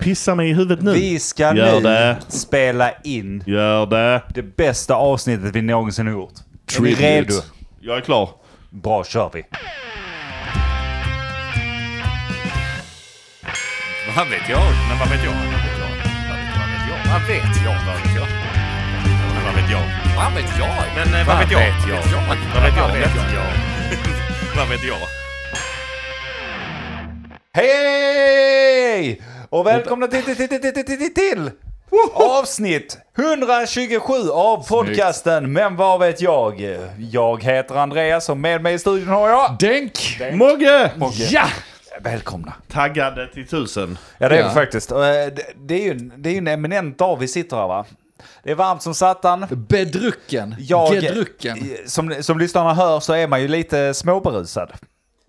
Pissa mig i huvudet nu. Vi ska Gör nu det. spela in Gör det. det bästa avsnittet vi någonsin har gjort. Är ni Tribute. redo? Jag är klar. Bra, kör vi. Vad vet jag? Men vad vet jag? Vad vet jag? Vad vet jag? Vad vet jag? Vad vet jag? Men vad vet jag? Men eh, vad vet jag? Vad vet jag? Vad vet jag? Vad vet jag? Hej! Och välkomna till, till, till, till, till, till, till avsnitt 127 av podcasten Men vad vet jag? Jag heter Andreas och med mig i studion har jag... Denk! Mogge! Ja! Välkomna. Taggade till tusen. Ja det är Ja. vi faktiskt. Och, eh, det- Det är ju det är ju en eminent dag vi sitter här va? Det är varmt som satan. Bedrucken. Jag, Gedrucken. som, som lyssnarna hör så är man ju lite småberusad.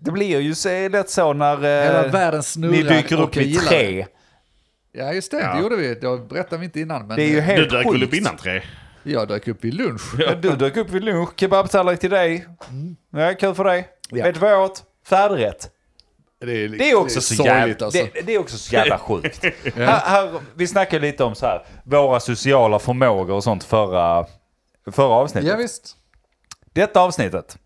Det blir ju så, lätt så när eh, världen snurrar ni dyker och upp gillar tre. Ja just det, Ja. det gjorde vi. Det berättade vi inte innan. Men Det är ju eh, Du helt dök väl upp innan tre? jag dök upp vid lunch. Ja, Du dök upp vid lunch, kebabtallrik till dig. Ja, kul för dig. Ja. Vet du vad jag åt? Färdigrätt. Det är, Det är också så sorgligt jävla, alltså. det, det är också så jävla sjukt. här, här, vi snackade lite om så här, våra sociala förmågor och sånt förra, förra avsnittet. Ja visst. Detta avsnittet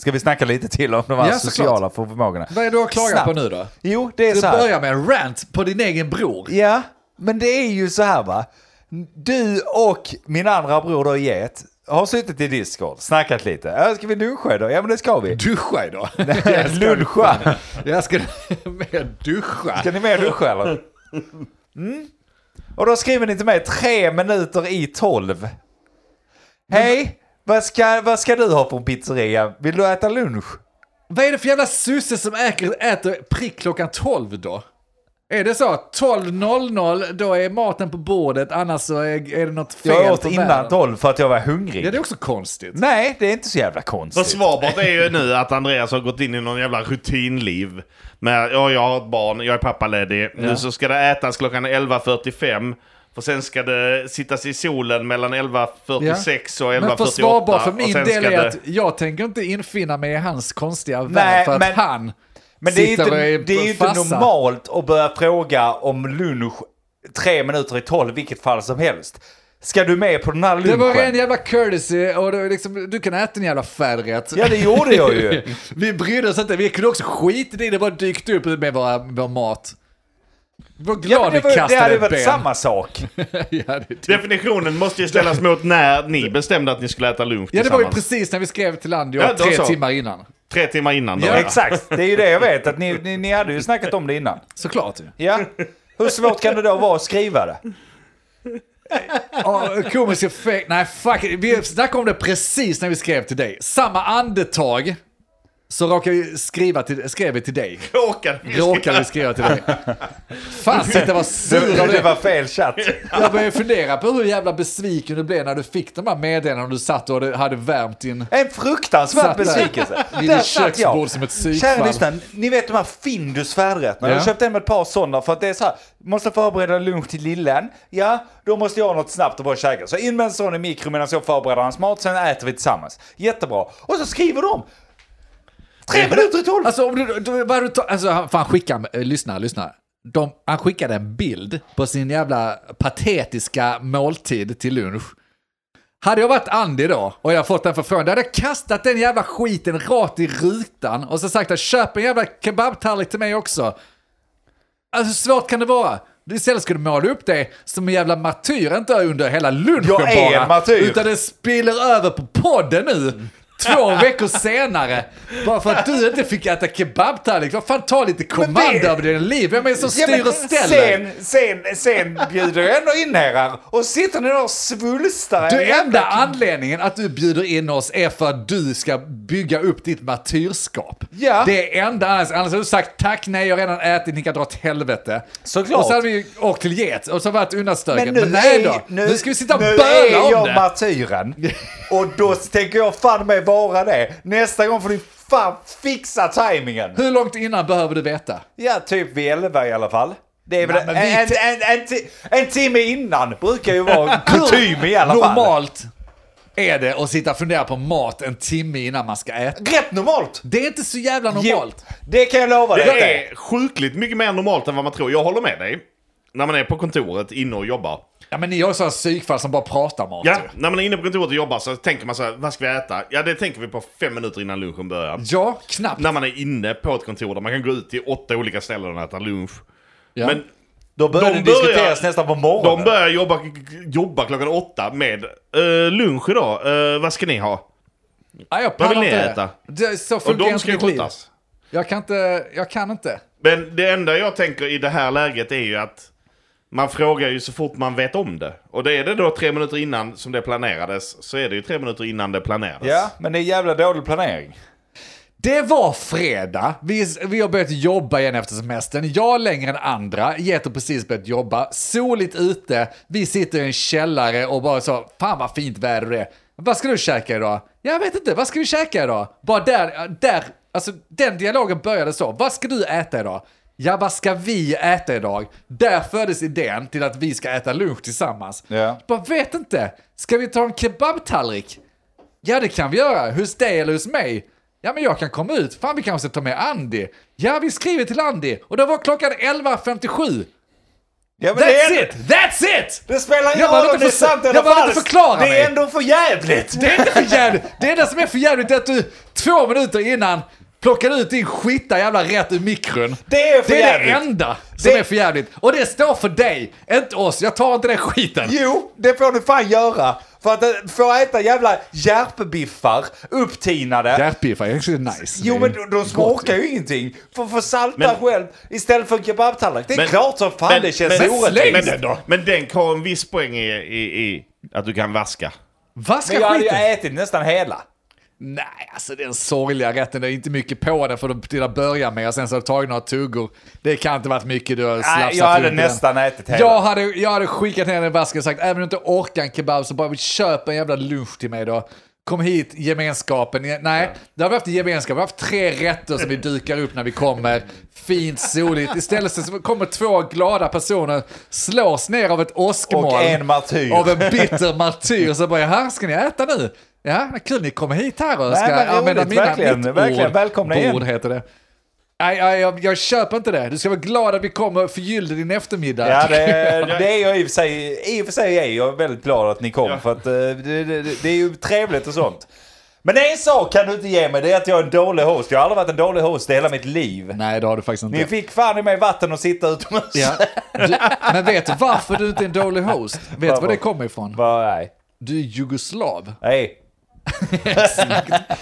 ska vi snacka lite till om de här Ja, såklart. sociala förmågorna. Vad är du klagat Snabbt. på nu då? Jo, det är Du så här. börjar med en rant på din egen bror. Ja, men det är ju så här va. Du och min andra bror då Get har suttit i Discord, snackat lite. Ja, ska vi luncha då? Ja men det ska vi. Duscha idag. Luncha. Jag ska med duscha. Ska ni med duscha eller? Mm. Och då skriver ni till mig tre minuter i tolv. Hej, vad ska, vad ska du ha på en pizzeria? Vill du äta lunch? Vad är det för jävla susse som äter, äter prick klockan 12 då? Är det så? 12.00 då är maten på bordet, annars så är, är det något fel Jag åt på innan världen. tolv för att jag var hungrig. Ja, det är också konstigt. Nej, det är inte så jävla konstigt. Försvarbart är ju nu att Andreas har gått in i någon jävla rutinliv. Med, ja, jag har ett barn, jag är pappaledig. Nu så ska det ätas klockan 11.45. För sen ska det sittas i solen mellan 11.46 och 11.48. Men försvarbart för och min sen del är det- att jag tänker inte infinna mig i hans konstiga Nej, värld för att men- han Men det är inte, är det är ju inte normalt att börja fråga om lunch tre minuter i tolv, vilket fall som helst. Ska du med på den här Det lunchen? var en jävla courtesy och det liksom, du kan äta en jävla färdigrätt. Ja, det gjorde jag ju. Vi brydde oss inte, vi kunde också skita i det, bara dykt upp med våra, vår mat. Vi var Ja, det, var, det hade varit ben. samma sak. ja, det, Definitionen måste ju ställas mot när ni bestämde att ni skulle äta lunch ja, det var ju tillsammans. precis när vi skrev till Landio, Ja, tre så. timmar innan. Tre timmar innan då. Ja, ja. Exakt, det är ju det jag vet. Att ni, ni, ni hade ju snackat om det innan. Såklart ju. Ja. Hur svårt kan det då vara att skriva det? Ja, komisk effekt. Nej, fuck it. Vi snackade om det precis när vi skrev till dig. Samma andetag så råkade vi skriva till, skrev vi till dig. Råkade vi Råkade vi skriva till dig. Sitta och vara sur Det, det det. var fel chatt. Jag började fundera på hur jävla besviken du blev när du fick de här meddelandena och du satt och hade värmt din... En fruktansvärd besvikelse. vid ditt köksbord som ett psykfall. Kära lyssnare, ni vet de här Findus färdigrätterna. Ja. Jag köpte hem ett par sådana för att det är så här, måste förbereda lunch till lillen. Ja, då måste jag ha något snabbt att bara käka. Så in med en sån i mikro medan jag förbereder hans mat, sen äter vi tillsammans. Jättebra. Och så skriver de. Tre minuter i tolv. Alltså, om du, du, vad du tar, alltså fan skickar, eh, lyssna, lyssna. De, han skickade en bild på sin jävla patetiska måltid till lunch. Hade jag varit Andy då och jag fått den förfrågan, då hade jag kastat den jävla skiten rakt i rutan och så sagt att köp en jävla kebabtallrik till mig också. Alltså hur svårt kan det vara? Istället ska du måla upp det som en jävla martyr, inte under hela lunchen Jag är bara. en martyr. Utan det spiller över på podden nu. Två veckor senare. Bara för att du inte fick äta kebabtallrik. Vad fan, ta lite kommando över din liv. Vem är det som styr men och ställer? sen, sen, sen bjuder jag ändå in er här och sitter ni där och svulstar. en Den enda anledningen att du bjuder in oss är för att du ska bygga upp ditt martyrskap. Ja. Det är enda annars, annars har du sagt tack, nej, jag har redan ätit, ni kan dra åt helvete. Såklart. Och så hade vi åkt till Get och så varit undanstökat. Men Men, nu, nej är, då, nu, ska vi sitta och nu böla är om jag det. martyren. Och då tänker jag fan mig vara det. Nästa gång får ni fan fixa tajmingen. Hur långt innan behöver du veta? Ja, typ vid elva i alla fall. Det är väl Nej, en, vi en, en, en, ti- en timme innan brukar ju vara kutym i alla fall. Normalt är det att sitta och fundera på mat en timme innan man ska äta. Rätt normalt. Det är inte så jävla normalt. Jo, det kan jag lova dig. Det är sjukligt mycket mer normalt än vad man tror. Jag håller med dig. När man är på kontoret inne och jobbar. Ja, men ni har sådana psykfall som bara pratar mat. Ja, ju. när man är inne på kontoret och jobbar så tänker man så här, vad ska vi äta? Ja, det tänker vi på fem minuter innan lunchen börjar. ja knappt. När man är inne på ett kontor där man kan gå ut till åtta olika ställen och äta lunch. Ja. Men Då börjar De det diskuteras börjar- nästan på morgonen. de börjar jobba, jobba klockan åtta med uh, lunch idag. Eh, vad ska ni ha? ja, jag vad vill pallar ni inte. äta? Det, så Och funkar de inte ska ju mitt liv. skjutas. Jag kan inte, jag kan inte. Men det enda jag tänker i det här läget är ju att man frågar ju så fort man vet om det. Och det är det då tre minuter innan som det planerades, så är det ju tre minuter innan det planerades. Ja, men det är jävla dålig planering. Det var fredag, vi, vi har börjat jobba igen efter semestern. Jag längre än andra, Get har precis börjat jobba. Soligt ute, vi sitter i en källare och bara så, fan vad fint väder det är. Vad ska du käka idag? Jag vet inte, vad ska vi käka idag? Bara där, där, alltså den dialogen började så. Vad ska du äta idag? Ja, vad ska vi äta idag? Där föddes idén till att vi ska äta lunch tillsammans. Ja. Bara vet inte, ska vi ta en kebabtallrik? Ja, det kan vi göra. Hos dig eller hos mig? Ja, men jag kan komma ut. Fan, vi kanske ska ta med Andy. Ja, vi skriver till Andy. Och då var klockan 11.57. Ja, That's det, it! That's it! det spelar ingen roll om det är sant eller falskt. Det är ändå för jävligt. Det är inte för jävligt. Det enda som är för jävligt är att du två minuter innan plockar ut din skita jävla rätt ur mikron. Det är för Det är jävligt. det enda som Det- är för jävligt. Och det står för dig, inte oss. Jag tar inte den skiten. Jo, det får du fan göra. För att eh, få äta jävla järpbiffar, upptinade. Hjärtbiffar är också nice. Jo men de, de smakar ju ingenting. För att få salta Men- själv istället för en kebabtallrik. Det är Men- klart som fan men- det känns men- orättvist. Men, den, men den har en viss poäng i, i, i att du kan vaska. Vaska Men jag hade ju skiten. ätit nästan hela. Nej, alltså den sorgliga rätten, det är inte mycket på den för att till att börja med. Och sen så har du tagit några tuggor. Det kan inte varit mycket du har Nej, slafsat jag hade i den. nästan ätit hela. Jag hade, jag hade skickat ner den i vasken och sagt, även om du inte orkar en kebab så bara vi köper en jävla lunch till mig då. Kom hit, gemenskapen. Nej, det har vi haft en gemenskap. Vi har haft tre rätter som vi dukar upp när vi kommer. Fint, soligt. Istället så kommer två glada personer, slås ner av ett åskmoln. Och en martyr. Av en bitter martyr. Så bara, här ska ni äta nu? Ja, kul ni kommer hit här och Nej, ska men roligt, använda mina, verkligen, mitt verkligen. ord. Välkomna igen. Bord heter det. Nej, nej jag, jag köper inte det. Du ska vara glad att vi kommer och förgyllde din eftermiddag. Ja, det, det är jag i och för sig. I och för sig är jag väldigt glad att ni kom. Ja. För att eh, det, det, det är ju trevligt och sånt. Men en sak kan du inte ge mig, det är att jag är en dålig host. Jag har aldrig varit en dålig host i hela mitt liv. Nej, det har du faktiskt inte. Ni fick fan i mig vatten och sitta utomhus. Ja. Du, men vet du varför du inte är en dålig host? Vet du var det kommer ifrån? Bara, nej. Du är jugoslav. Nej.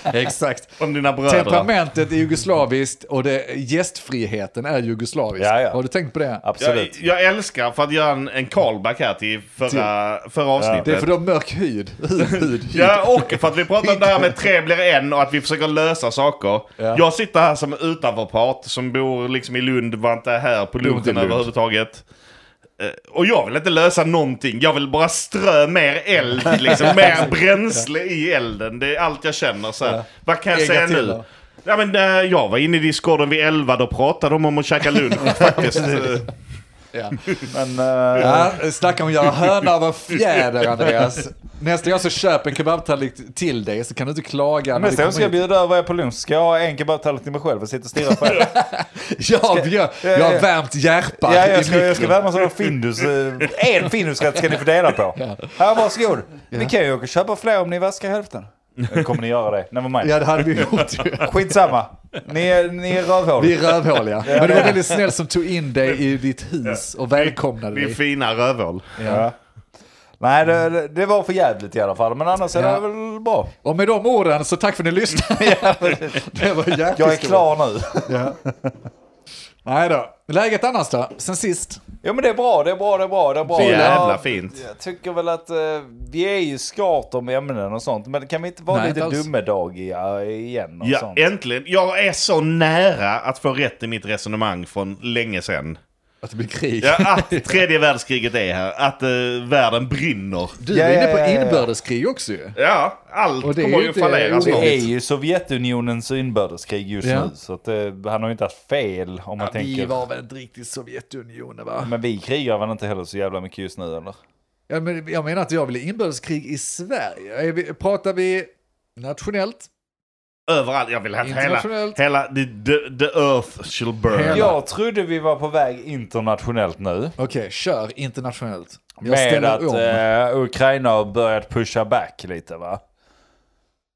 Exakt. Om dina bröder. Temperamentet är jugoslaviskt och det, gästfriheten är jugoslavisk. Ja, ja. Har du tänkt på det? Absolut. Jag, jag älskar, för att göra en, en callback här till förra, förra avsnittet. Det är för du har mörk hud. hud, hud, hud. Ja, och för att vi pratar om det här med tre blir en och att vi försöker lösa saker. Ja. Jag sitter här som utanförpart som bor liksom i Lund, var inte här på lunchen Lund. överhuvudtaget. Och jag vill inte lösa någonting. Jag vill bara strö mer eld, liksom, mer bränsle i elden. Det är allt jag känner. Så här. Vad kan jag säga nu? Ja, men, eh, jag var inne i discorden vid 11, då pratade de om att käka lunch faktiskt. Ja. Men, eh, Ja, snacka om att göra höna av en fjäder, Andreas. Nästa gång så köp en kebabtallrik till dig så kan du inte klaga Nästa gång ska jag bjuda över er på lunch. Ska jag ha en kebabtallrik till mig själv och sitta och stirra på er? Ja, gör- jag har värmt järpar Ja, jag ska, jag ska värma sådana Findus. eh, En Findusrätt ska ni få dela på. Här, varsågod. Vi kan ju åka och köpa fler om ni vaskar hälften. Kommer ni göra det? Never mind. Ja, det hade vi gjort. Skitsamma. Ni är, ni är rövhål. Vi är rövhåliga. Men du var väldigt snäll som tog in dig i ditt hus och välkomnade Vi är dig. fina rövhål. Ja. Nej, det, det- det var för jävligt i alla fall. Men annars är Ja. det väl bra. Och med de orden så tack för att ni lyssnade. det var jäkligt Jag är klar nu. Ja. Nej då. Läget annars då? Sen sist? Ja men det är bra, det är bra, det är bra. Det är bra. Så jävla Jag- fint. Jag tycker väl att eh, vi är ju skart om ämnen och sånt. Men kan vi inte vara Nej, lite dummedagiga igen och Ja, sånt? äntligen. Jag är så nära att få rätt i mitt resonemang från länge sedan. Att det blir krig. Ja, att tredje världskriget är här. Att eh, världen brinner. Du Ja, är inne ja, på ja, ja. inbördeskrig också ju. Ja, allt Och det är kommer ju fallera snart. Det är ju Sovjetunionens inbördeskrig just Ja. nu. Så att, eh, han har ju inte haft fel om man Ja, vi tänker. var väl inte riktigt Sovjetunionen va? Men vi krigar väl inte heller så jävla mycket just nu eller? Ja, men jag menar att jag vill inbördeskrig i Sverige. Vi, pratar vi nationellt? Överallt. Jag vill att hela, hela the, the, the earth shall burn. Hela- Jag trodde vi var på väg internationellt nu. Okej, kör internationellt. Jag Med att eh, Ukraina har börjat pusha back lite va?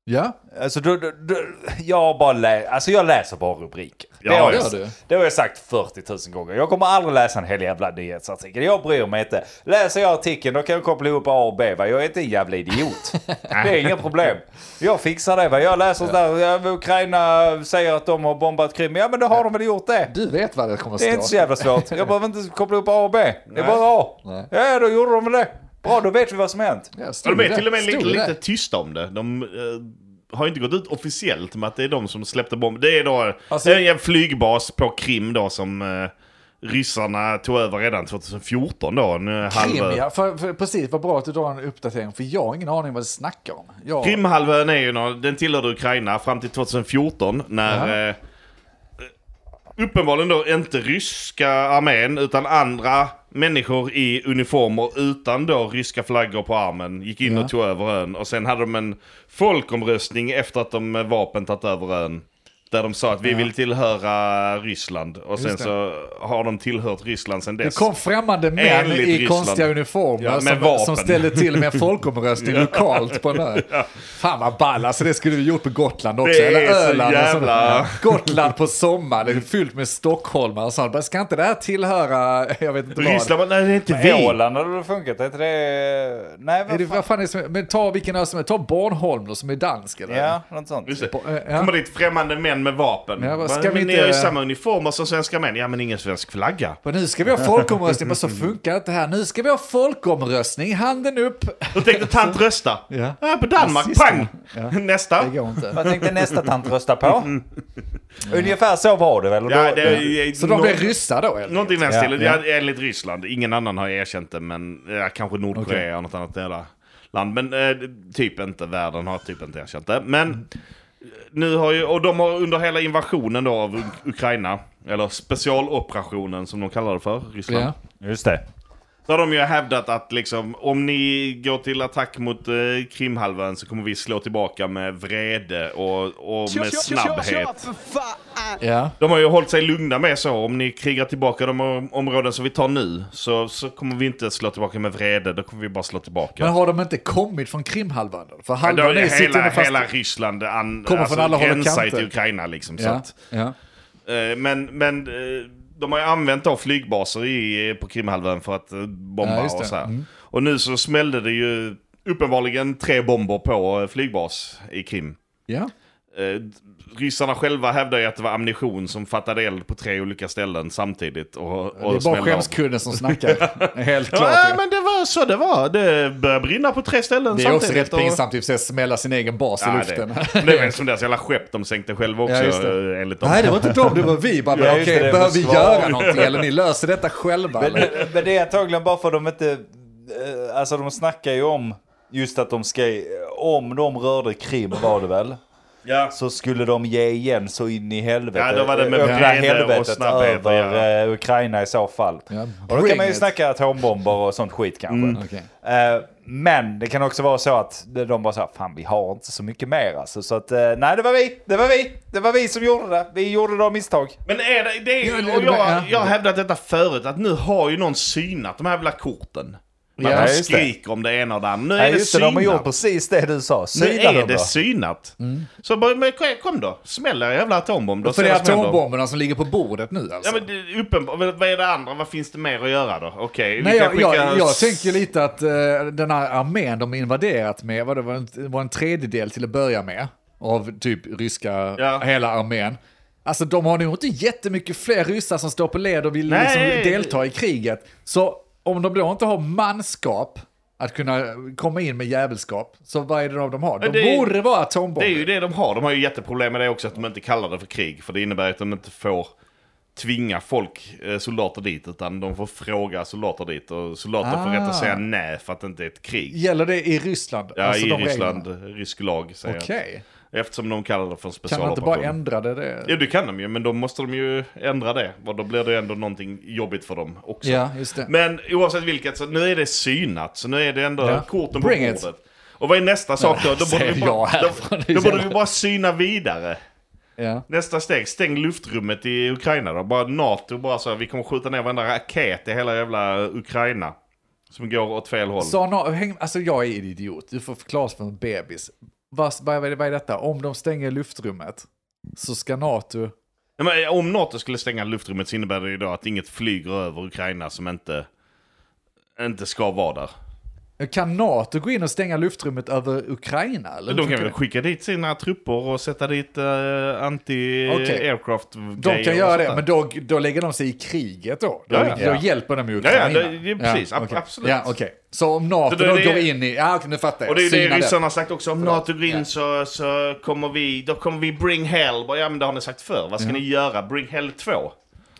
Ja, Alltså, då, då, då, jag, bara lä- alltså jag läser bara rubriker. Ja, det, har jag, du. det har jag sagt 40 000 gånger. Jag kommer aldrig läsa en hel jävla nyhetsartikel. Jag bryr mig inte. Läser jag artikeln då kan jag koppla ihop A och B. Va? Jag är inte en jävla idiot. det är inga problem. Jag fixar det. Va? Jag läser där. ja, Ukraina säger att de har bombat Krim. Ja men då har de väl gjort det. du vet vad det kommer att Det är stå. inte så jävla svårt. Jag behöver inte koppla ihop A och B. Det är bara A. Nej. Ja då gjorde de väl det. Bra då vet vi vad som har hänt. Ja, de är till och med lite, lite tysta om det. De eh, har inte gått ut officiellt med att det är de som släppte bomben. Det är då Alltså- det är en flygbas på Krim då som eh, ryssarna tog över redan 2014 då. En eh, Krim, ja. För, för, precis, vad bra att du drar en uppdatering. För jag har ingen aning vad det snackar om. Jag, Krimhalvön är ju, nå- den tillhörde Ukraina fram till 2014 när eh, uppenbarligen då inte ryska armén utan andra människor i uniformer utan då ryska flaggor på armen gick in Ja. och tog över ön. Och sen hade de en folkomröstning efter att de med vapen tagit över ön. Där de sa att vi vill tillhöra Ryssland. Och sen det. så har de tillhört Ryssland sen Det dess. kom främmande män Enligt i Ryssland. konstiga uniformer Ja, som, som ställde till med en folkomröstning lokalt på en ö. Fan vad ball, alltså det skulle vi gjort på Gotland också. Det Eller så Öland. jävla-. Gotland på sommaren, det är fyllt med stockholmare och sånt. Ska inte det här tillhöra, jag vet inte vad. Ryssland, nej det är inte vi. Åland hade det funkat. Är inte det... Nej Är vad det, fan. vad fan är det som, men ta vilken ö som är, ta Bornholm då som är dansk eller? Ja, något sånt. Just det. Eh, ja. Kommer dit främmande män med vapen. Ja, ska vi men ni inte- har ju samma uniformer som svenska män. Ja men ingen svensk flagga. Men nu ska vi ha folkomröstning, men så funkar inte det här. Nu ska vi ha folkomröstning, handen upp. Då tänkte tant rösta. Ja. Ja, på Danmark, Rasism. pang! Ja. Nästa. Det går inte. Vad tänkte nästa tant rösta på? Ungefär så var det väl? Ja, då- det är, Så de blir ryssar då? Eller? Någonting i den Ja, stilen. ja. Ja. Enligt Ryssland. Ingen annan har erkänt det, men ja, kanske Nordkorea Okej. och något annat jävla land. Men eh, typ inte. Världen har typ inte erkänt det. Men nu har ju, och de har under hela invasionen då av Uk- Ukraina, eller specialoperationen som de kallar det för, Ryssland. Ja. Just det. Så har de ju hävdat att liksom, om ni går till attack mot eh, Krimhalvön så kommer vi slå tillbaka med vrede och, och med snabbhet. Ja. De har ju hållit sig lugna med så, om ni krigar tillbaka de om- områden som vi tar nu så, så kommer vi inte slå tillbaka med vrede, då kommer vi bara slå tillbaka. Men har de inte kommit från Krimhalvön då? För Ja, halva då, hela, fast... hela Ryssland an, Kommer från alla håll och kanter. till Ukraina liksom. Så Ja. att, Ja. eh, men men eh, de har ju använt då flygbaser i, på Krimhalvön för att eh, bomba Ja, och så här. Mm. Och nu så smällde det ju uppenbarligen tre bomber på eh, flygbas i Krim. ja. Eh, ryssarna själva hävdar ju att det var ammunition som fattade eld på tre olika ställen samtidigt. Och, och Det är bara skämskudden som snackar. Helt klart. Ja, ju. men det var så det var. Det började brinna på tre ställen det är också samtidigt. rätt och- pinsamt i och att smälla sin egen bas i Ja, luften. det, det är väl som deras jävla skepp de sänkte själva också Ja, eh, enligt dem. Nej, det var inte de, det var vi. Bara, Ja, okej, behöver vi svar. göra någonting eller ni löser detta själva? Men, Eller? men det är antagligen bara för att de inte... eh, Alltså de snackar ju om just att de ska... Om de rörde Krim var det väl? Ja. Så skulle de ge igen så in i helvete. Ja, då var det med Öppna helvetet över göra. eh, Ukraina i så fall. Ja, och då kan man ju it. snacka atombomber och sånt skit kanske. Mm. Okej. Eh, men det kan också vara så att de bara sa, fan vi har inte så mycket mer alltså. Så att, eh, nej det var vi, det var vi, det var vi som gjorde det. Vi gjorde det av misstag. Men är det, det Ja, är, och jag, ja. jag har hävdat detta förut, att nu har ju någon synat de här jävla korten. Ja, Ja, de just det. skriker om det ena och det andra. Nu är Nej det just det, de har synat. gjort precis det du sa. nu Syna är det synat. Mm. Så bara, men kom- då, smäll er jävla atombomb. Då För det är atombomberna som ligger på bordet nu Ja alltså. men det är uppenbart, vad är det andra? Vad finns det mer att göra då? Okej, vi Nej, kan jag, jag, jag tänker lite att eh, den här armén de invaderat med, vad det var, en, var en tredjedel till att börja med, av typ ryska, Ja. hela armén. Alltså de har nog inte jättemycket fler ryssar som står på led och vill Nej. liksom delta i kriget. Så om de då inte har manskap att kunna komma in med jävelskap, så vad är det då de har? De det är- borde vara atombomber. Det är ju det de har. De har ju jätteproblem med det också, att de inte kallar det för krig. För det innebär att de inte får tvinga folk, eh, soldater dit, utan de får fråga soldater dit. Och soldater får rätt Ah. att säga nej för att det inte är ett krig. Gäller det i Ryssland? Ja, Alltså i Ryssland, reglerna? rysk lag säger. Okej. Eftersom de kallar det för en Kan man inte bara specialoperation. ändra det? det? Ja, det kan de ju, men då måste de ju ändra det. Och då blir det ändå någonting jobbigt för dem också. Ja, just det. Men oavsett vilket, så nu är det synat. Så nu är det ändå Ja. korten på Bring it. bordet. Och vad är nästa sak då? Då borde, vi bara, då, då borde vi bara syna vidare. Ja. Nästa steg, stäng luftrummet i Ukraina då. Bara NATO, bara så här, vi kommer skjuta ner varenda raket i hela jävla Ukraina. Som går åt fel håll. Så, no, häng, alltså jag är idiot, du får förklara för en bebis. Vad, vad, är- vad är detta? Om de stänger luftrummet så ska NATO... Ja, men eh, om NATO skulle stänga luftrummet så innebär det ju då att inget flyger över Ukraina som inte, inte ska vara där. Kan NATO gå in och stänga luftrummet över Ukraina? Eller? De kan väl skicka dit sina trupper och sätta dit uh, Okej. anti-aircraft De kan göra det, men då, då lägger de sig i kriget då? Då, Ja, ja. då hjälper de ju Ja, ja, Ukraina? det- det precis. Okej. absolut. Ja, okej. Så om NATO då då det- går in i... Ja, nu fattar jag. Och det är det Syna ryssarna har sagt också. Om NATO går in så, så kommer vi, då kommer vi bring hell. Ja men det har ni sagt förr. Vad ska ni göra? Bring hell 2?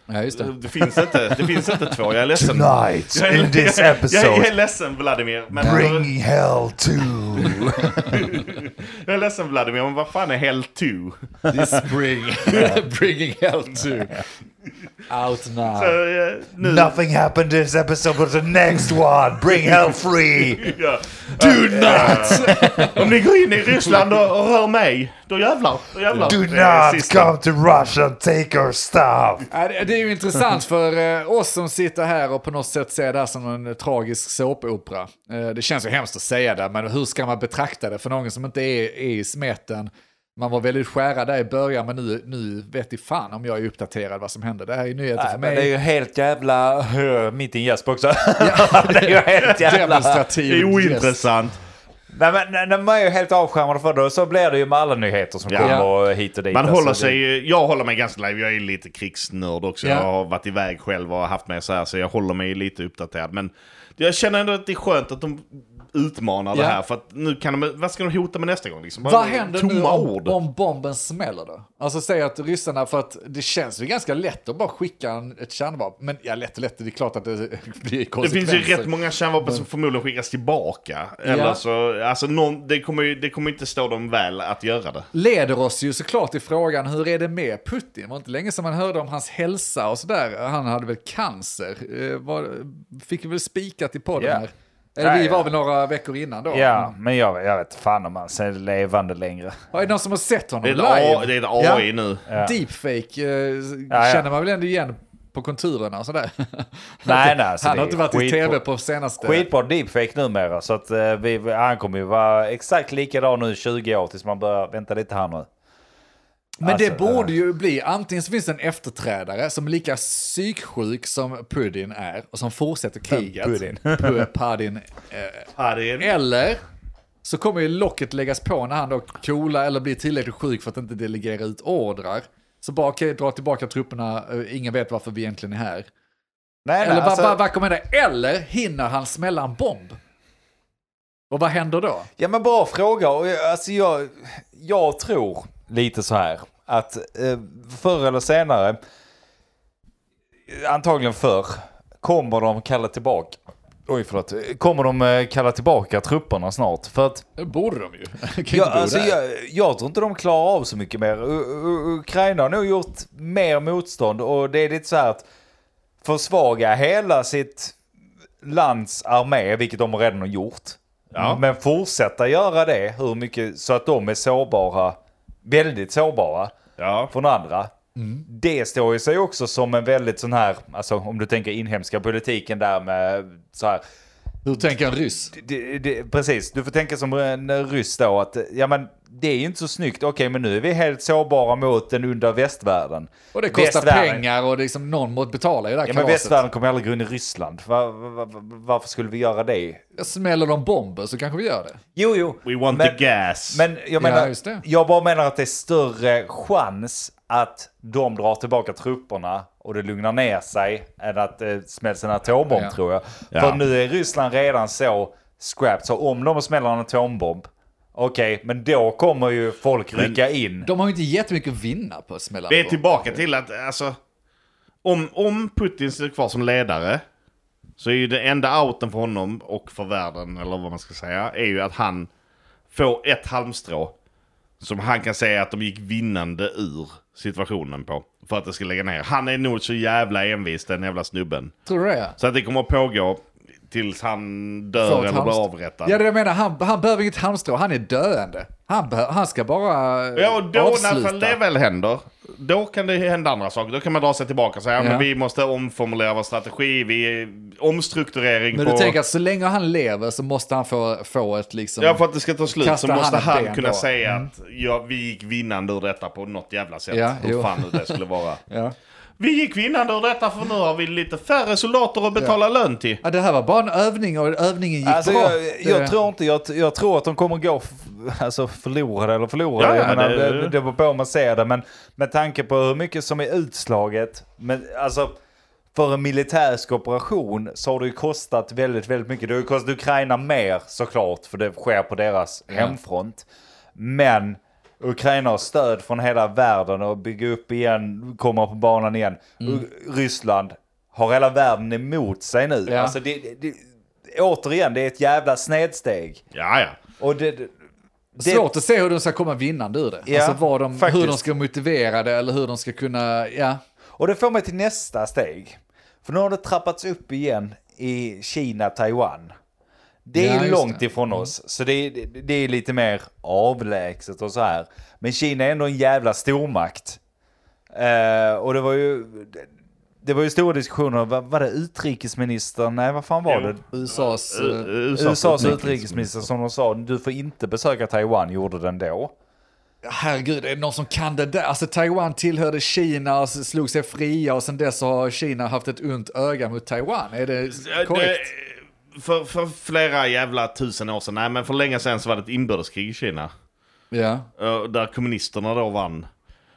Ja, just det. Det finns inte, det finns inte två. Jag är ledsen. Tonight Jag är, in this jag, jag, episode, är ledsen Vladimir. Men bring hell to... jag är ledsen Vladimir, men vad fan är hell 2? This spring. Bringing hell to. Out now. Så, eh, nu, Nothing happened this episode but the next one, bring hell free! ja. Do not! Om ni går in i Ryssland och, och rör mig, då jävlar. Då jävlar. Do Det är not sista. come to Russia and take our stuff! Ja, det det är ju intressant för eh, oss som sitter här och på något sätt ser det här som en eh, tragisk såpopera. Eh, det känns ju hemskt att säga det, men hur ska man betrakta det för någon som inte är, är i smeten? Man var väldigt skärad där i början, men nu, nu vet i fan om jag är uppdaterad vad som hände. Det här är ju nyheter för Nej, men mig. det är ju helt jävla... Mitt i en gäsp också. det är ju helt jävla... Ointressant. Nej men nej, man är ju helt avskärmad för det så blir det ju med alla nyheter som Ja. kommer hit och dit. Man Alltså, håller det- sig, jag håller mig ganska live, jag är lite krigsnörd också. Ja. Jag har varit iväg själv och haft med så här, så jag håller mig lite uppdaterad. Men jag känner ändå att det är skönt att de utmanar det Ja. här. För att nu kan de, vad ska de hota med nästa gång? Liksom? Bara Vad händer nu om, ord. om bomben smäller då? Alltså säg att ryssarna, för att det känns ju ganska lätt att bara skicka en, ett kärnvapen. Men ja, lätt och lätt, det är klart att det blir Det konsekvenser. finns ju rätt många kärnvapen som förmodligen skickas tillbaka. Eller Ja. så, alltså någon, det, kommer ju, det kommer inte stå dem väl att göra det. leder oss ju såklart till frågan hur är det med Putin? Det var inte länge sedan man hörde om hans hälsa och sådär. Han hade väl cancer. Eh, var, fick vi väl spikat i podden Ja. här. Eller vi Ja, var ja. väl några veckor innan då. Ja, men jag, jag vet fan om han är levande längre. Är det någon som har sett honom Det är live? A, det är ett AI nu. Ja. Deepfake eh, Ja, ja. känner man väl ändå igen på konturerna och sådär. Nej, nej, alltså Han har inte varit i tv på senaste... Skitbra deepfake numera så att eh, vi, han kommer ju vara exakt likadan nu i 20 år tills man börjar vänta lite här nu. Men Alltså, det borde ju bli, antingen så finns det en efterträdare som är lika psyksjuk som Putin är och som fortsätter kriget. Putin. Pu- Putin. Eh, eller så kommer ju locket läggas på när han då coolar eller blir tillräckligt sjuk för att inte delegera ut ordrar. Så bara okej, dra tillbaka trupperna, eh, ingen vet varför vi egentligen är här. Nej, Eller nej, alltså, vad- vad kommer hända? Eller hinner han smälla en bomb? Och vad händer då? Ja men bra fråga. Alltså jag, jag tror lite så här att eh, förr eller senare, antagligen förr, kommer de kalla tillbaka Oj, förlåt. Kommer de eh, kalla tillbaka trupperna snart? För att borde de ju. Ja, alltså, jag, jag tror inte de klarar av så mycket mer. U U Ukraina har nog gjort mer motstånd och det är lite så här att försvaga hela sitt lands armé, vilket de redan har gjort. Ja. Men fortsätta göra det hur mycket så att de är sårbara, väldigt sårbara ja. från andra. Det står ju sig också som en väldigt sån här, alltså om du tänker inhemska politiken där med så här, Hur tänker en ryss? det, det, precis, du får tänka som en ryss då att ja men det är ju inte så snyggt. Okej men nu är vi helt sårbara mot den under västvärlden. Och det kostar Västvärlden- pengar och liksom någon måste betala i det här Ja men västvärlden kommer aldrig gå in i Ryssland. Va, va, va, varför skulle vi göra det? Smäller de bomber så kanske vi gör det. Jo jo. We want men, the gas. Men jag menar, just det. jag bara menar att det är större chans att de drar tillbaka trupperna och det lugnar ner sig än att det smälls en atombomb Ja. tror jag. Ja. För nu är Ryssland redan så scrapped, så om de smäller en atombomb, okej, men då kommer ju folk rycka in. De har ju inte jättemycket att vinna på att smälla Vi är tillbaka till att, alltså, om, om Putin sitter kvar som ledare, så är ju det enda outen för honom och för världen, eller vad man ska säga, är ju att han får ett halmstrå som han kan säga att de gick vinnande ur situationen på. För att det ska lägga ner. Han är nog så jävla envis den jävla snubben. Tror du det? Så att det kommer att pågå tills han dör eller blir avrättad. Ja, det jag menar, han, han behöver inget halmstrå, han är döende. Han, han ska bara eh, Ja, och då avsluta. när det väl händer, då kan det hända andra saker. Då kan man dra sig tillbaka och säga, ja. Men vi måste omformulera vår strategi, vi omstrukturering Men på... du tänker att så länge han lever så måste han få, få ett liksom... Ja, för att det ska ta slut så måste han han kunna då. säga att ja, vi gick vinnande ur detta på något jävla sätt. Ja, Hur jo. fan det skulle vara. Ja. Vi gick vinnande ur detta för nu har vi lite färre soldater att betala lön till. Ja, det här var bara en övning och övningen gick Alltså, bra. jag, jag Det- tror inte, jag, jag tror att de kommer gå alltså, förlorade eller förlorade. Ja, ja, jag menar, det- det, det beror på hur man ser det, men med tanke på hur mycket som är utslaget, men alltså för en militärsk operation så har det ju kostat väldigt, väldigt mycket. Det har ju kostat Ukraina mer såklart, för det sker på deras hemfront. Men Ukraina har stöd från hela världen och bygga upp igen, komma på banan igen. Mm. Ryssland har hela världen emot sig nu. Ja. Alltså det, det, återigen, det är ett jävla snedsteg. Ja, ja. Och det, det, Svårt att se hur de ska komma vinnande ur det. Ja, alltså vad de, hur de ska motivera det eller hur de ska kunna, ja. och det får mig till nästa steg. För nu har det trappats upp igen i Kina, Taiwan. Det Ja, är just långt det. Mm. ifrån oss, så det, det, det är lite mer avlägset och så här. Men Kina är ändå en jävla stormakt. Eh, och det var ju... Det var ju stora diskussioner, vad var det utrikesministern, nej vad fan var Jo. det? USAs... U- eh, USAs utrikesminister som de sa, du får inte besöka Taiwan, gjorde den då. Herregud, är det någon som kan det där? Alltså Taiwan tillhörde Kina och slog sig fria och sen dess har Kina haft ett ont öga mot Taiwan. Är det Ja, korrekt? det- För, för flera jävla tusen år sedan, nej men för länge sedan så var det ett inbördeskrig i Kina. Ja. eh, Där kommunisterna då vann.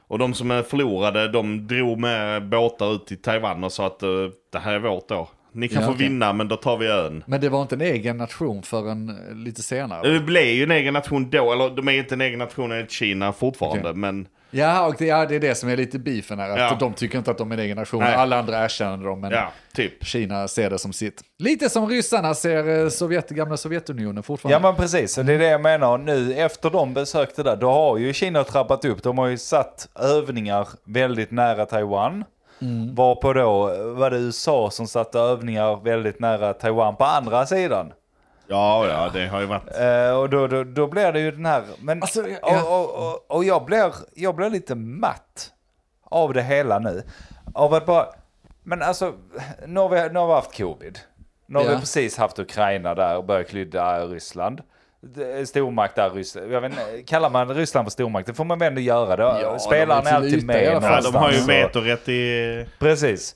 Och de som förlorade, de drog med båtar ut till Taiwan och sa att eh, det här är vårt då. Ni kan Ja, få okej. vinna men då tar vi ön. Men det var inte en egen nation förrän eh, lite senare? Det blev ju en egen nation då, eller de är inte en egen nation i Kina fortfarande, Okej. men... Ja, och det, ja, det är det som är lite beefen här. Att Ja. De tycker inte att de är en egen nation. Nej. Alla andra erkänner dem, men Ja, typ. Kina ser det som sitt. Lite som ryssarna ser eh, Sovjet, gamla Sovjetunionen fortfarande. Ja men precis, det är det jag menar. Nu efter de besökte där, då har ju Kina trappat upp. De har ju satt övningar väldigt nära Taiwan. Mm. Varpå då var det USA som satte övningar väldigt nära Taiwan på andra sidan. Ja, ja, det har ju varit... Eh, och då, då, då blir det ju den här... Men, Alltså, ja. och, och, och, och jag, blir, jag blir lite matt av det hela nu. Av att bara... Men alltså, nu har vi, nu har vi haft covid. Nu har Ja. vi precis haft Ukraina där och börjat klydda Ryssland. Stormakt där, Ryssland. Jag vet, inte, kallar man Ryssland för stormakt, det får man väl ändå göra. Det. Ja, Spelaren de är alltid med. Ja, de har ju någonstans, och- vetorätt i... Precis.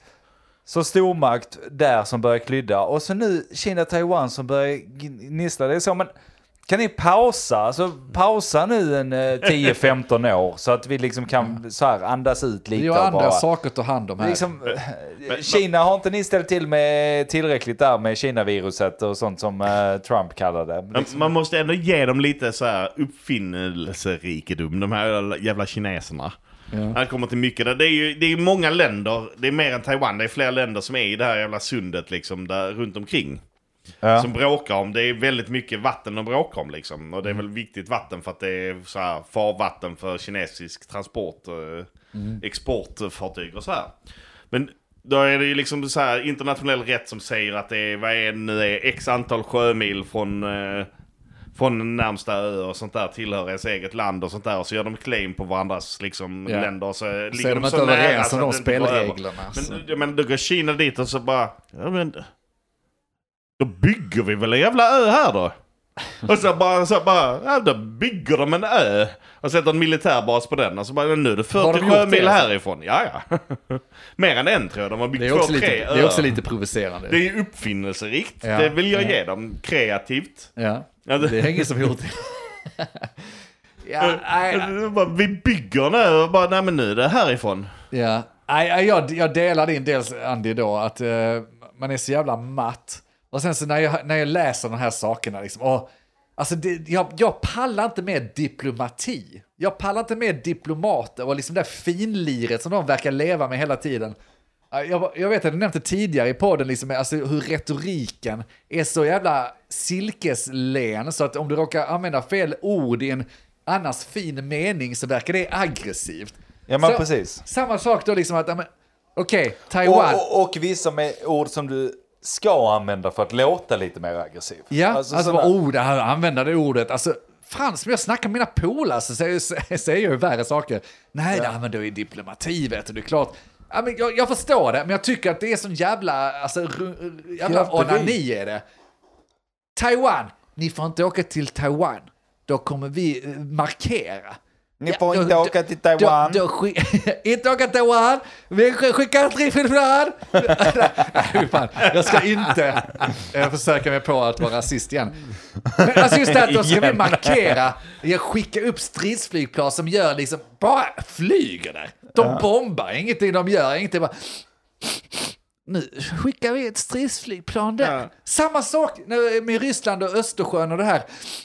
Så stormakt där som börjar klydda och så nu Kina-Taiwan som börjar gnissla. Det är så, men kan ni pausa? Alltså pausa nu en eh, 10-15 år så att vi liksom kan så här andas ut lite Vi har och andra bara... saker att ta hand om här. Liksom, eh, Kina har inte ni ställt till med tillräckligt där med Kina-viruset och sånt som eh, Trump kallade. Men Liksom, Man måste ändå ge dem lite så här uppfinnelserikedom, de här jävla kineserna. Han kommer till mycket där. Det är ju det är många länder, det är mer än Taiwan, det är fler länder som är i det här jävla sundet liksom, där, runt omkring. ja. Som bråkar om, det är väldigt mycket vatten att bråka om liksom. Och det är väl viktigt vatten för att det är så här farvatten för kinesisk transport, eh, exportfartyg och så här. Men då är det ju liksom så här internationell rätt som säger att det är, vad är det nu är, x antal sjömil från, eh, från närmsta ö och sånt där tillhör ens eget land och sånt där. Och så gör de claim på varandras liksom, Ja. länder och så, så ligger är de de inte så överens så om de spelreglerna. så. Men, men då går Kina dit och så bara, ja men, då bygger vi väl en jävla ö här då? Och så bara, så bara ja, då bygger de en ö och sätter en militärbas på den och så bara, nu är det Har 40 de gjort sjömil det, alltså? härifrån. Ja, ja. Mer än en tror jag, de har byggt Det är, två, också lite, tre det är också öar. lite provocerande. Det är uppfinnelserikt, Ja, det vill jag ja. ge dem. Kreativt. Ja, Ja, det- det är ingen som gjort det. ja, bara, Vi bygger ö och bara, nej men nu är det härifrån. Ja, Nej, jag, jag delar din del Andy då, att eh, man är så jävla matt. Och sen så när jag, när jag läser de här sakerna, liksom, och, alltså det, jag, jag pallar inte med diplomati. Jag pallar inte med diplomater och liksom det finliret som de verkar leva med hela tiden. Ja, Jag, jag vet att jag nämnde tidigare i podden liksom, alltså hur retoriken är så jävla silkeslen så att om du råkar använda fel ord i en annars fin mening så verkar det aggressivt. Ja men Så- precis. Samma sak då liksom att, ja, okej, Taiwan. Och, och, och vissa med ord som du ska använda för att låta lite mer aggressiv. Ja, alltså, sådana- bara, oh, det här, använda det ordet. Alltså, Frans, när jag snackar med mina polare så säger, säger jag ju värre saker. Nej, det använder jag i diplomati, vet du, det är klart. Ja, men jag, jag förstår det, men jag tycker att det är sån jävla, alltså, jävla Ja, onani är det. Taiwan, ni får inte åka till Taiwan. Då kommer vi eh, markera. Ni Ja, får då- inte då- åka till Taiwan. Då, då, inte åka till Taiwan, vi sk- skickar trippelflöd. Nej, fan, jag ska inte försöka mig på att vara rasist igen. Men alltså just det att då ska vi markera, jag skickar upp stridsflygplan som gör liksom, bara flyger där. De bombar, ingenting de gör, ingenting bara... Nu skickar vi ett stridsflygplan där. Ja. Samma sak med Ryssland och Östersjön och det här.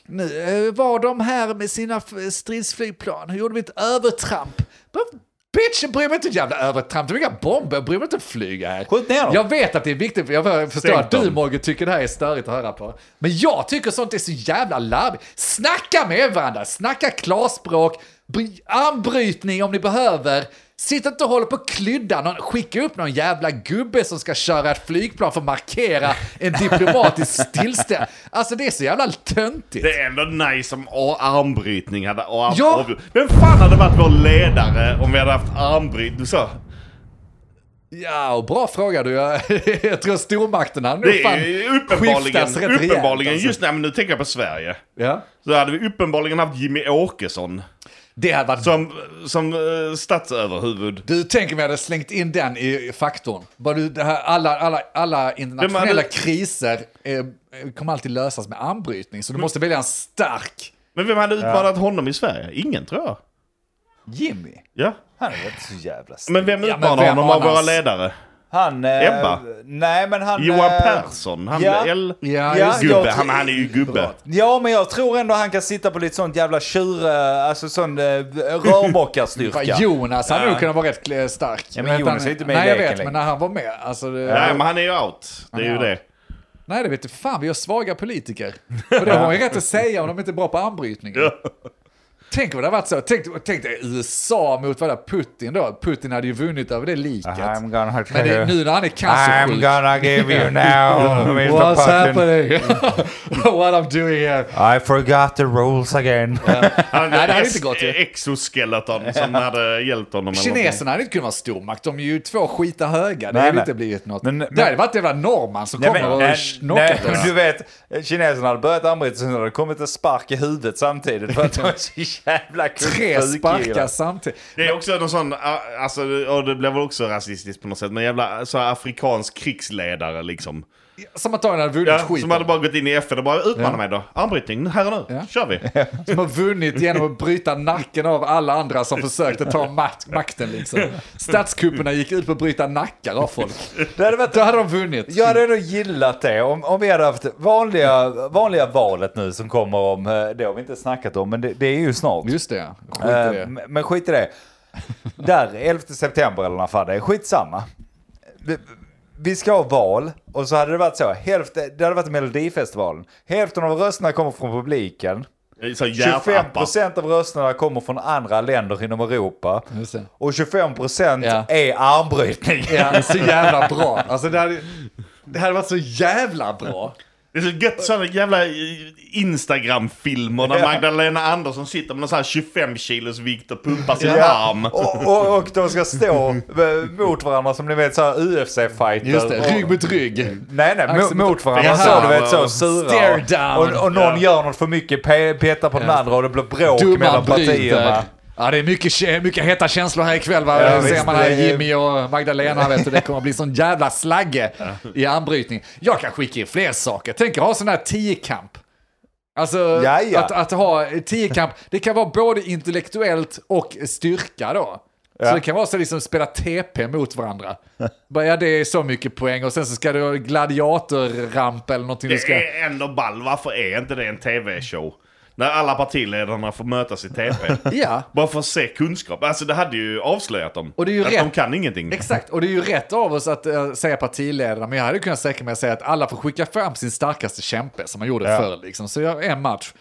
Nu eh, var de här med sina stridsflygplan. Nu gjorde vi ett övertramp. Bitch, jag bryr mig inte ett jävla övertramp. Det är inga bomber, jag bryr mig inte att flyga här. Skjut ner dem. Jag vet att det är viktigt, jag förstår Stänk att du. Mogge tycker det här är störigt att höra på. Men jag tycker sånt är så jävla larvigt. Snacka med varandra, snacka klarspråk, bry- armbrytning om ni behöver. Sitt inte och håll på och klydda någon, skicka upp någon jävla gubbe som ska köra ett flygplan för att markera en diplomatisk stillstand. Alltså det är så jävla töntigt. Det är ändå nice om armbrytning hade... Och arm, Ja. Vem fan hade varit vår ledare om vi hade haft armbrytning? Sa... Ja, och bra fråga du. Jag, jag tror stormakterna nog Det fan är uppenbarligen, rätt rejält, uppenbarligen alltså. just men nu tänker jag på Sverige. Ja. Så hade vi uppenbarligen haft Jimmy Åkesson Det hade varit som, som uh, statsöverhuvud. Du tänker mig att jag hade slängt in den i faktorn. Bara du, det här, alla, alla, alla internationella hade- kriser eh, kommer alltid lösas med armbrytning. Så du måste välja en stark Men vem hade utmanat honom i Sverige? Ingen tror jag. Jimmy? Ja. Han är inte så jävla stor. Men vem men utmanar vem honom av våra ledare? Han... Eh, Ebba? Nej, men han... Johan eh, Persson? Han ja. L... Ja, Ja. Gubbe, han, han är ju gubbe. Ja, men jag tror ändå han kan sitta på lite sånt jävla tjur... eh, Alltså sån eh, rörbockarstyrka. Jonas hade nog kunnat vara rätt stark. Ja, men Vet Jonas han- är inte med i Nej, jag vet, längre. men när han var med. Alltså, det, Nej, men han är ju out. Det är ju Ja. det. Nej, det vet du fan. Vi har svaga politiker. Och det har man ju rätt att säga om de inte är bra på armbrytning. Tänk om det hade varit så. Tänk, tänk dig USA mot vad där Putin då. Putin hade ju vunnit över det liket. I'm gonna Men det, nu när han är I'm cancersjuk. gonna give you now, Mr What's Putin. happening? What I'm doing here. I forgot the rules again. Han Nej, det hade inte gått ju. exoskeleton som hade hjälpt honom. Kineserna hade inte kunnat vara stormakt. De är ju två skita höga. Det Nej, hade inte blivit något. Men- det men- hade varit jävla norrman som kommer och men oss. du vet, kineserna hade börjat armbryta, sen hade det kommit en spark i huvudet samtidigt för att de jävla Tre sparkar samtidigt. Det är också någon sån, alltså, och det blev väl också rasistiskt på något sätt, men jävla så afrikansk krigsledare liksom. Som att de hade vunnit Ja, skiten. som hade bara gått in i FN och bara utmana Ja. mig då. Armbrytning, här och nu, Ja. kör vi. Som har vunnit genom att bryta nacken av alla andra som försökte ta mak- makten liksom. Statskupperna gick ut på att bryta nackar av folk. Det hade varit Då hade de vunnit. Jag hade ändå gillat det om, om vi hade haft vanliga, vanliga valet nu som kommer om, eh, det har vi inte snackat om, men det, det är ju snart. Just det, skit i Eh, det. Men skit i det. Där, 11 september eller när fan det är, skitsamma. Vi, ska ha val och så hade det varit så, hälften, det hade varit Melodifestivalen. Hälften av rösterna kommer från publiken. Så 25 hjärtappar. procent av rösterna kommer från andra länder inom Europa. Och 25 procent Ja. är armbrytning. Ja, det är så jävla bra. Alltså det hade, det hade varit så jävla bra. Det är så gött sådana jävla Instagram-filmer där Ja. Magdalena Andersson sitter med någon sån här 25 kilos vikt och pumpar sin Ja, arm. och, och, och de ska stå mot varandra som ni vet såhär UFC-fighter. Just det, rygg mot rygg. Nej, nej, Axel mot, varandra Jaha. så du vet så sura. Och-. Och, någon Ja. gör något för mycket, pe petar på den Ja. andra och det blir bråk Domaren mellan partierna. Ja, det är mycket, mycket heta känslor här ikväll va? Ja, ser visst, man här Jimmy och Magdalena vet du, det kommer att bli sån jävla slagge i armbrytning. Jag kan skicka in fler saker. Tänk att ha sån här tiokamp. Alltså. Att, att ha tiokamp, det kan vara både intellektuellt och styrka då. Så Ja. det kan vara så liksom spela TP mot varandra. Bara, ja, det är så mycket poäng och sen så ska du ha gladiatorramp eller någonting du Det ska... är ändå ball, varför är inte det en tv-show? När alla partiledarna får mötas i TP. Ja, Bara för att se kunskap. Alltså det hade ju avslöjat dem. Och det är ju att rätt. de kan ingenting. Exakt, och det är ju rätt av oss att uh, säga partiledarna, men jag hade kunnat säga mig att säga att alla får skicka fram sin starkaste kämpe som man gjorde Ja. förr. Liksom. Så jag en match.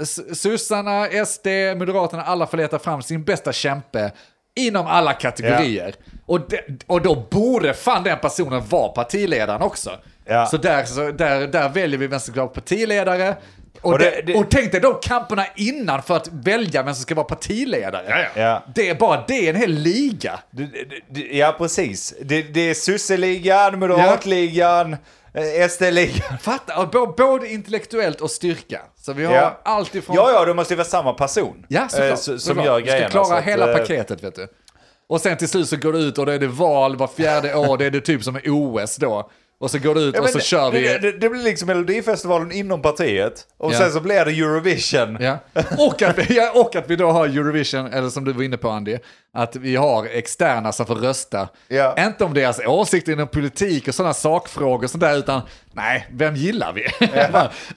S- Sossarna, SD, Moderaterna, alla får leta fram sin bästa kämpe inom alla kategorier. Och, de, och då borde fan den personen vara partiledaren också. Ja. Så, där, så där, där väljer vi vem som ska vara partiledare. Och, Och det, det- och tänk dig de kamperna innan för att välja vem som ska vara partiledare. Ja, ja. Ja. Det är bara det är en hel liga. Det- det- det- Ja, precis. Det, det är Susseligan, Moderatligan, eh, SD-ligan. Fatta, både intellektuellt och styrka. Så vi har Ja. allt ifrån... Ja, ja, det måste ju vara samma person Ja, eh, såklart. som såklart. gör Du grejerna. ska klara så att, hela eh, paketet, vet du. Och sen till slut så går det ut och då är det val var fjärde år, det är det typ som är OS då. Och så går det ut Ja, och så det- kör vi... Det, det, blir liksom Melodifestivalen inom partiet. Och Ja. sen så blir det Eurovision. Ja. Och, att vi, ja, och att vi då har Eurovision, eller som du var inne på Andy, att vi har externa som får rösta. Ja. Inte om deras åsikter inom politik och sådana sakfrågor och sånt där, utan nej, vem gillar vi?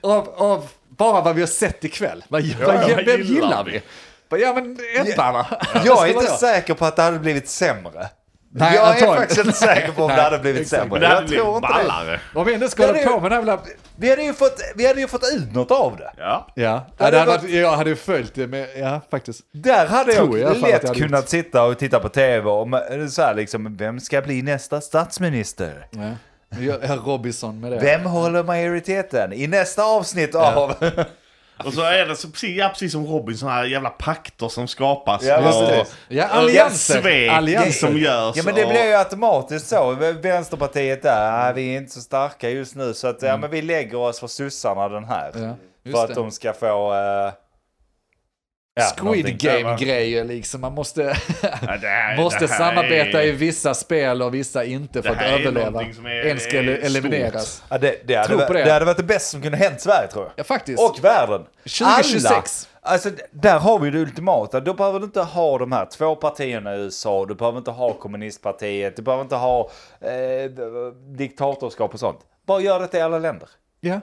av, av bara vad vi har sett ikväll. Vad, vad, vad vem gillar gillar vi? vi? Ja men Ebba va? Jag är Ska inte säker på att det hade blivit sämre. Nej, jag är antagligen. faktiskt inte säker på om det Nej, hade blivit exakt. sämre. Det hade Jag blivit tror inte det. ballare. Om vi ändå Ja, det- på med den här jävla... Vi hade, ju fått, vi hade ju fått ut något av det. Ja. Ja, Ja, ja det det hade var- varit, jag hade ju följt det med, ja faktiskt. Där hade Tror jag jag jag lätt hade kunnat sitta och titta på tv och så här liksom, vem ska bli nästa statsminister? Ja. Robinson med det. Vem håller majoriteten? I nästa avsnitt av... Och så är det så, precis, ja, precis som Robin, sådana här jävla pakter som skapas. Ja, och. Ja, och allianser. svek Allianser. som görs. Ja men det och- blir ju automatiskt så. Vänsterpartiet där, äh, vi är inte så starka just nu så att ja, men vi lägger oss för sossarna den här. Mm. Ja, för att det. de ska få... eh, ja. Squid Game-grejer liksom. Man måste, Ja, det här- måste det här samarbeta är- i vissa spel och vissa inte för att överleva. är- En ska elimineras. Ja, det, det, hade, det. det hade varit det bästa som kunde hänt Sverige tror jag. Ja, faktiskt. Och världen. 2026. Alla. Alltså, där har vi det ultimata. Då behöver du inte ha de här två partierna i USA. Du behöver inte ha kommunistpartiet. Du behöver inte ha eh, diktatorskap och sånt. Bara gör det i alla länder. Ja,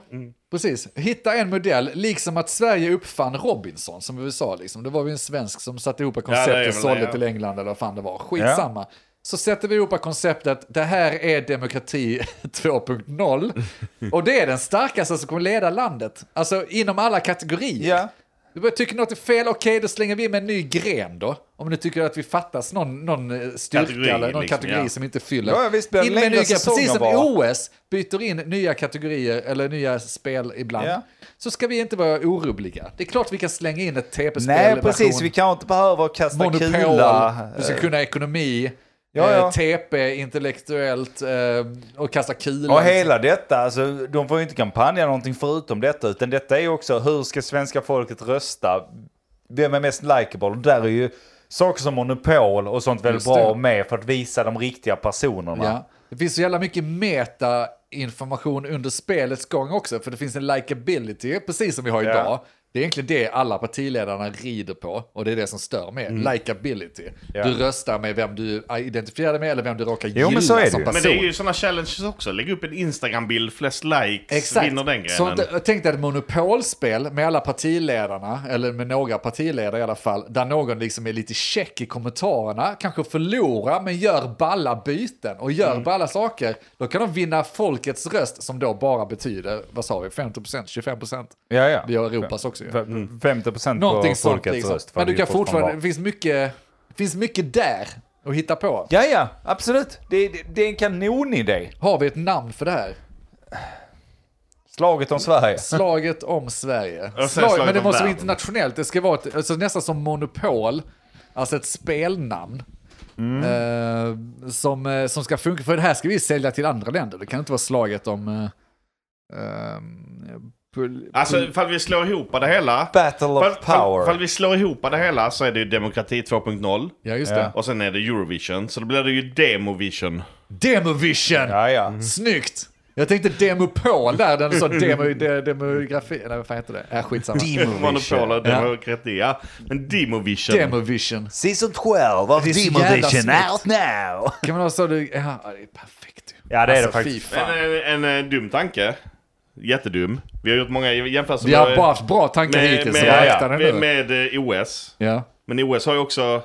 precis. Hitta en modell, liksom att Sverige uppfann Robinson som USA. Liksom. Det var ju en svensk som satte ihop Ja, konceptet det väl och sålde det, ja. till England eller vad fan det var. Skitsamma. Så sätter vi ihop konceptet, det här är demokrati 2.0. och det är den starkaste som kommer leda landet. Alltså inom alla kategorier. Du bara tycker något är fel, okej då slänger vi med en ny gren då. Om du tycker att vi fattas någon, någon eh, styrka Kategori, eller någon liksom, kategori ja. som inte fyller. Ja, visst blir In med en längre ny gren, Precis som bara. OS byter in nya kategorier eller nya spel ibland. Ja. Så ska vi inte vara orubbliga. Det är klart vi kan slänga in ett TP-spel. Nej, precis. version Vi kanske inte behöver kasta Monopol, kula. du ska kunna ekonomi, Ja, ja. eh, TP intellektuellt eh, och kasta kula. Och hela detta, alltså, de får ju inte kampanja någonting förutom detta, utan detta är också hur ska svenska folket rösta? Vem är mest likeable? Där är ju saker som monopol och sånt väldigt bra med för att visa de riktiga personerna. Ja. Det finns så jävla mycket meta-information under spelets gång också, för det finns en likability, precis som vi har Ja. Det är egentligen det alla partiledarna rider på, och det är det som stör med. Likability. Mm. Ja. Du röstar med vem du identifierar med eller vem du råkar Jo, gilla men så är det som ju. person. Men det är ju sådana challenges också. Lägg upp en Instagram-bild, flest likes, vinner den Så det- jag tänkte ett monopolspel med alla partiledarna, eller med några partiledare i alla fall, där någon liksom är lite check i kommentarerna, kanske förlorar men gör balla byten och gör Mm. balla saker. Då kan de vinna folkets röst som då bara betyder, vad sa vi, 50%, 25%? Ja, ja. Vi har Europas också ju. F- 50% Någonting på sånt folkets liksom. röst. Men du kan fortfarande det finns mycket, det finns mycket där att hitta på. Ja, ja, absolut. Det, det, det är en kanonidé. Har vi ett namn för det här? Slaget om Sverige. Slaget om Sverige. sen Slag, slaget men det måste vara internationellt. Det ska vara ett, alltså nästan som Monopol, alltså ett spelnamn. Mm. Eh, som, eh, som ska funka, för det här ska vi sälja till andra länder. Det kan inte vara slaget om... Eh, pul- Alltså, ifall vi slår ihop det hela. Battle of power. Ifall vi slår ihop det hela så är det ju Demokrati 2.0. ja, just det. Och sen är det Eurovision. Så då blir det ju Demovision. Demovision! Ja, ja. Snyggt! Jag tänkte demopol där, den sa demo, de, demografi, eller vad fan heter det? Äh, skitsamma. Monopol och demokrati, ja. Men Demovision. Demovision. Season 12 of Demovision out now. Kan man ha så du, ja, det är perfekt. Ja, det är det Alltså, faktiskt. fan. En, en, en, dum tanke. Jättedum. Vi har gjort många jämförelser Vi har bara haft bra tankar med, hittills, med, så ja, ja. med, med, eh, OS. Ja. Men OS har ju också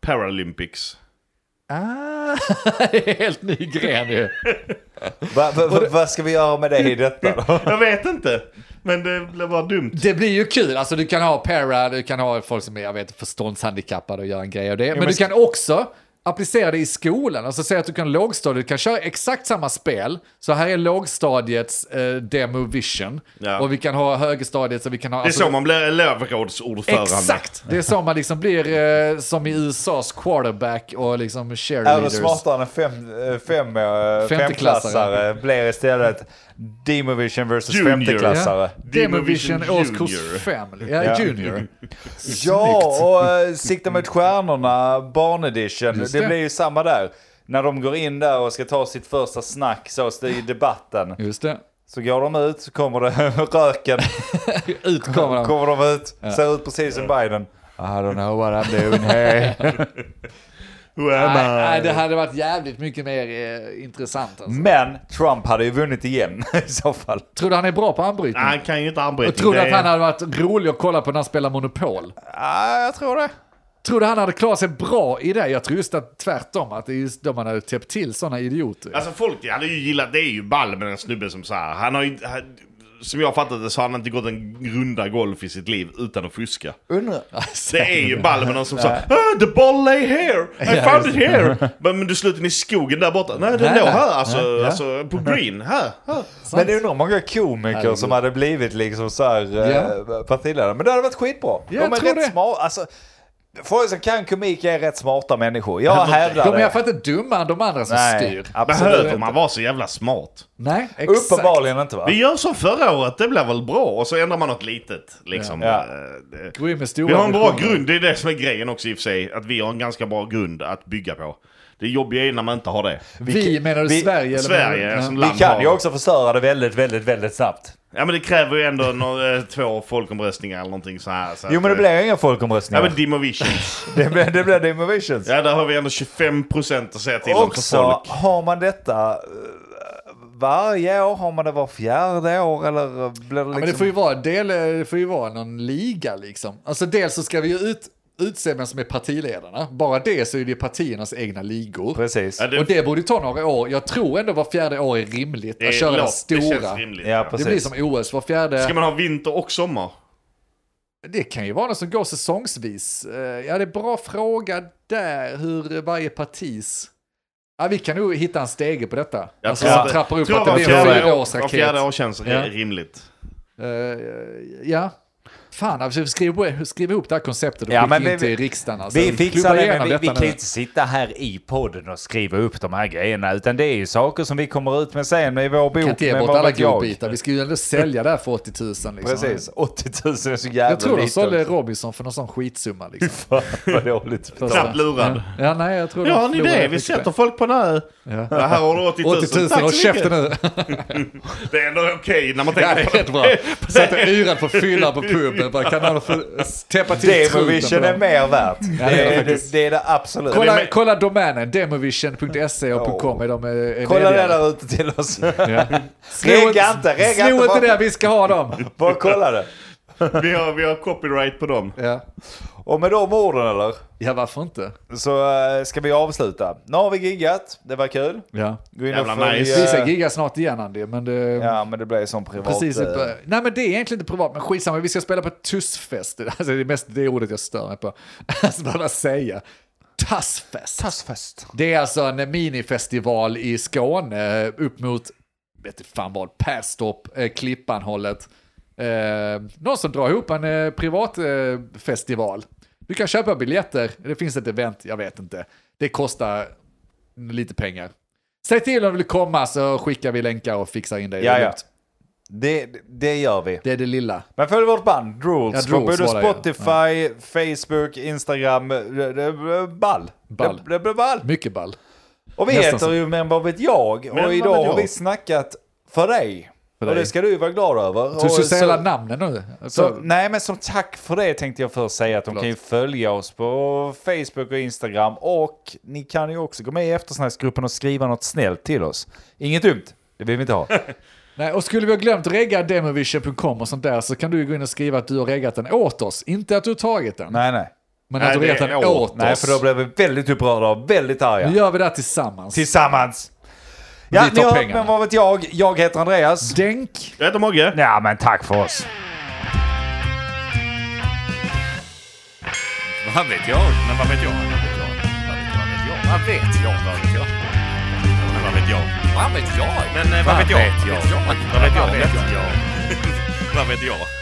Paralympics. Ah, helt ny gren ju. Va, va, va, vad ska vi göra med det i detta då? Jag vet inte. Men det blir bara dumt. Det blir ju kul, alltså du kan ha para, du kan ha folk som är, jag vet, förståndshandikappade och göra en grej av det. Men, men du kan också applicera det i skolan. Alltså säga att du kan lågstadiet kan köra exakt samma spel. Så här är lågstadiets eh, demo vision. Ja. Och vi kan ha högstadiet så vi kan ha... Det är alltså, så man blir elevrådsordförande. Exakt! Det är så man liksom blir eh, som i USAs quarterback och liksom Är cheerleaders. du smartare än fem, eh, fem, eh, Femteklassare. femklassare blir istället Demovision versus Junior. femteklassare. Demovision Demovision årskurs. 5. Ja, Ja. junior. Ja, och uh, Sikta mot stjärnorna, barnedition, det det. blir ju samma där. När de går in där och ska ta sitt första snack så i debatten. Just det. Så går de ut, så kommer det röken, Ut kommer de. kommer de ut, ser ut precis som Biden. I don't know what I'm doing here. Who am Nej, I? nej, det hade varit jävligt mycket mer eh, intressant. Alltså. Men Trump hade ju vunnit igen i så fall. Tror du han är bra på armbrytning? Nej, han kan ju inte. Och tror du att han hade varit rolig att kolla på när han spelar Monopol? Ja, jag tror det. Tror du han hade klarat sig bra i det? Jag tror just att tvärtom, att det är just de man hade täppt till sådana idioter. Alltså folk hade ju gillat, det är ju ball med den snubben som så här. Han har ju, han, som jag fattat det så har han inte gått en runda golf i sitt liv utan att fuska. Undrar. Det är ju ball med någon som sa ah, the ball lay here, I found it here. Men, men du slutade i skogen där borta. Nej, den låg här, alltså, Ja, alltså på green, här, här. Men det är nog många komiker som hade blivit liksom så här Ja. eh, partiledare. Men det hade varit skitbra. jag de är rätt smarta. Alltså, folk som kan komik är rätt smarta människor. Jag de- hävdar De är i alla det. fall inte dummare än de andra som Nej, styr. absolut Behöver man vara så jävla smart? Nej, exakt. Uppenbarligen inte va? Vi gör som förra året, det blir väl bra. Och så ändrar man något litet. Liksom. Ja. Eh, det- med stora Vi har en bra grund, det är det som är grejen också i och för sig. Att vi har en ganska bra grund att bygga på. Det jobbiga är när man inte har det. Vi, menar du vi- Sverige? Eller Sverige du- som ja. land Vi kan har... ju också förstöra det väldigt, väldigt, väldigt snabbt. Ja men det kräver ju ändå nå- eh, två folkomröstningar eller någonting så här. Så Jo men det eh, blir ju inga Ja folkomröstningar. men Demovisions. Det blir, det blir Demovisions. ja där har vi ändå 25% att säga till om för Också folk. har man detta eh, varje år, har man det var fjärde år eller blir det liksom... Ja, men det får ju vara, del, det får ju vara någon liga liksom. Alltså dels så ska vi ju ut, utse vem som är partiledarna. Bara det så är det partiernas egna ligor. Precis. Ja, det, Och det borde ta några år. Jag tror ändå var fjärde år är rimligt det att köra den det stora. känns rimligt. Ja. Det blir som OS, var fjärde. Ska man ha vinter och sommar? Det kan ju vara något som går säsongsvis. Eh, Ja, det är bra fråga där, hur varje partis... Ja, vi kan nog hitta en stege på detta. Jag alltså, tror som trappar upp tror att det blir fjärde en år- fyraårsraket. Var fjärde år känns Ja. rimligt. Eh, ja. Fan, alltså, skriv, skriv ihop det här konceptet och Ja, skicka in vi- till riksdagen. Alltså. Vi fixar det, men vi, vi kan nu. inte sitta här i podden och skriva upp de här grejerna. Utan det är ju saker som vi kommer ut med sen i vår bok. kan inte ge med bort alla godbitar. Vi ska ju ändå sälja det här för 80 000. Liksom. Precis, 80 000 är så jävla Jag tror de lite. sålde Robinson för någon sån skitsumma. Liksom. Fan, vad dåligt Knappt lurad. Ja, ja, nej, jag tror Ja, ni det? Vi sätter folk på nö. Ja. Ja, här har du 80 000. 80 000 Tack och så käften nu. Det är ändå okej när man Ja, tänker det är på rätt bra. Sätter yran på fyllan på puben. Bara kan någon täppa till Demovision truten på är mer värt. det Det är det, det, är det absolut. Kolla, Men- kolla domänen, demovision.se och .com är de är, är Kolla det där ute till oss. Ja. Regga inte, regga Sno inte. inte bara- det, vi ska ha dem. Bara kolla det. Vi har, vi har copyright på dem. Ja, Och med de orden eller? ja varför inte? Så äh, ska vi avsluta. Nu har vi giggat, det var kul. Ja. Gå in Jävla och följ, nice. Vi ska äh, gigga snart igen Andy, men det... Ja men det blev som privat. Precis, äh, nej men det är egentligen inte privat, men skitsamma, vi ska spela på Tussfest. Alltså det är mest det ordet jag stör mig på. Alltså bara säga. Tussfest. Tassfest. Det är alltså en minifestival i Skåne upp mot, vet inte fan vad, Perstorp, eh, Klippan-hållet. Eh, någon som drar ihop en eh, privat eh, festival. Du kan köpa biljetter, det finns ett event, jag vet inte. Det kostar lite pengar. Säg till om du vill komma så skickar vi länkar och fixar in dig. Ja, ja. Det, det gör vi. Det är det lilla. Men följ vårt band, Drools, Ja, på Drools både var det, ja. Spotify, Facebook, Instagram. Det, det, ball. Ball. Det, blir ball. Mycket ball. Och vi Nästan heter så. ju Men vad vet jag? Och idag har vi snackat för dig. För och dig. det ska du vara glad över. Du Och ska säga hela namnen nu. Så, Alltså, nej men som tack för det tänkte jag först säga att de Förlåt. kan ju följa oss på Facebook och Instagram och ni kan ju också gå med i eftersnacksgruppen och skriva något snällt till oss. Inget dumt, det vill vi inte ha. nej, och skulle vi ha glömt regga demovision.com och sånt där så kan du gå in och skriva att du har reggat den åt oss. Inte att du har tagit den, nej nej. men Nej, att du har reggat den åt. åt Nej oss. för då blir vi väldigt upprörda och väldigt arga. Nu gör vi det här tillsammans. Tillsammans. Ja, tar ni har, pengarna. men vad vet jag? Jag heter Andreas. Denk. Jag heter Mogge. Ja men tack för oss. Vad vet jag? Men vad vet jag? Vad vet jag? Vad vet jag? Vad vet jag? Vad vet jag? Men vad vet jag? Vad vet jag? Men eh, vad vet jag? Vad vet jag? Vad vet jag? Vad vet jag? Vad vet jag?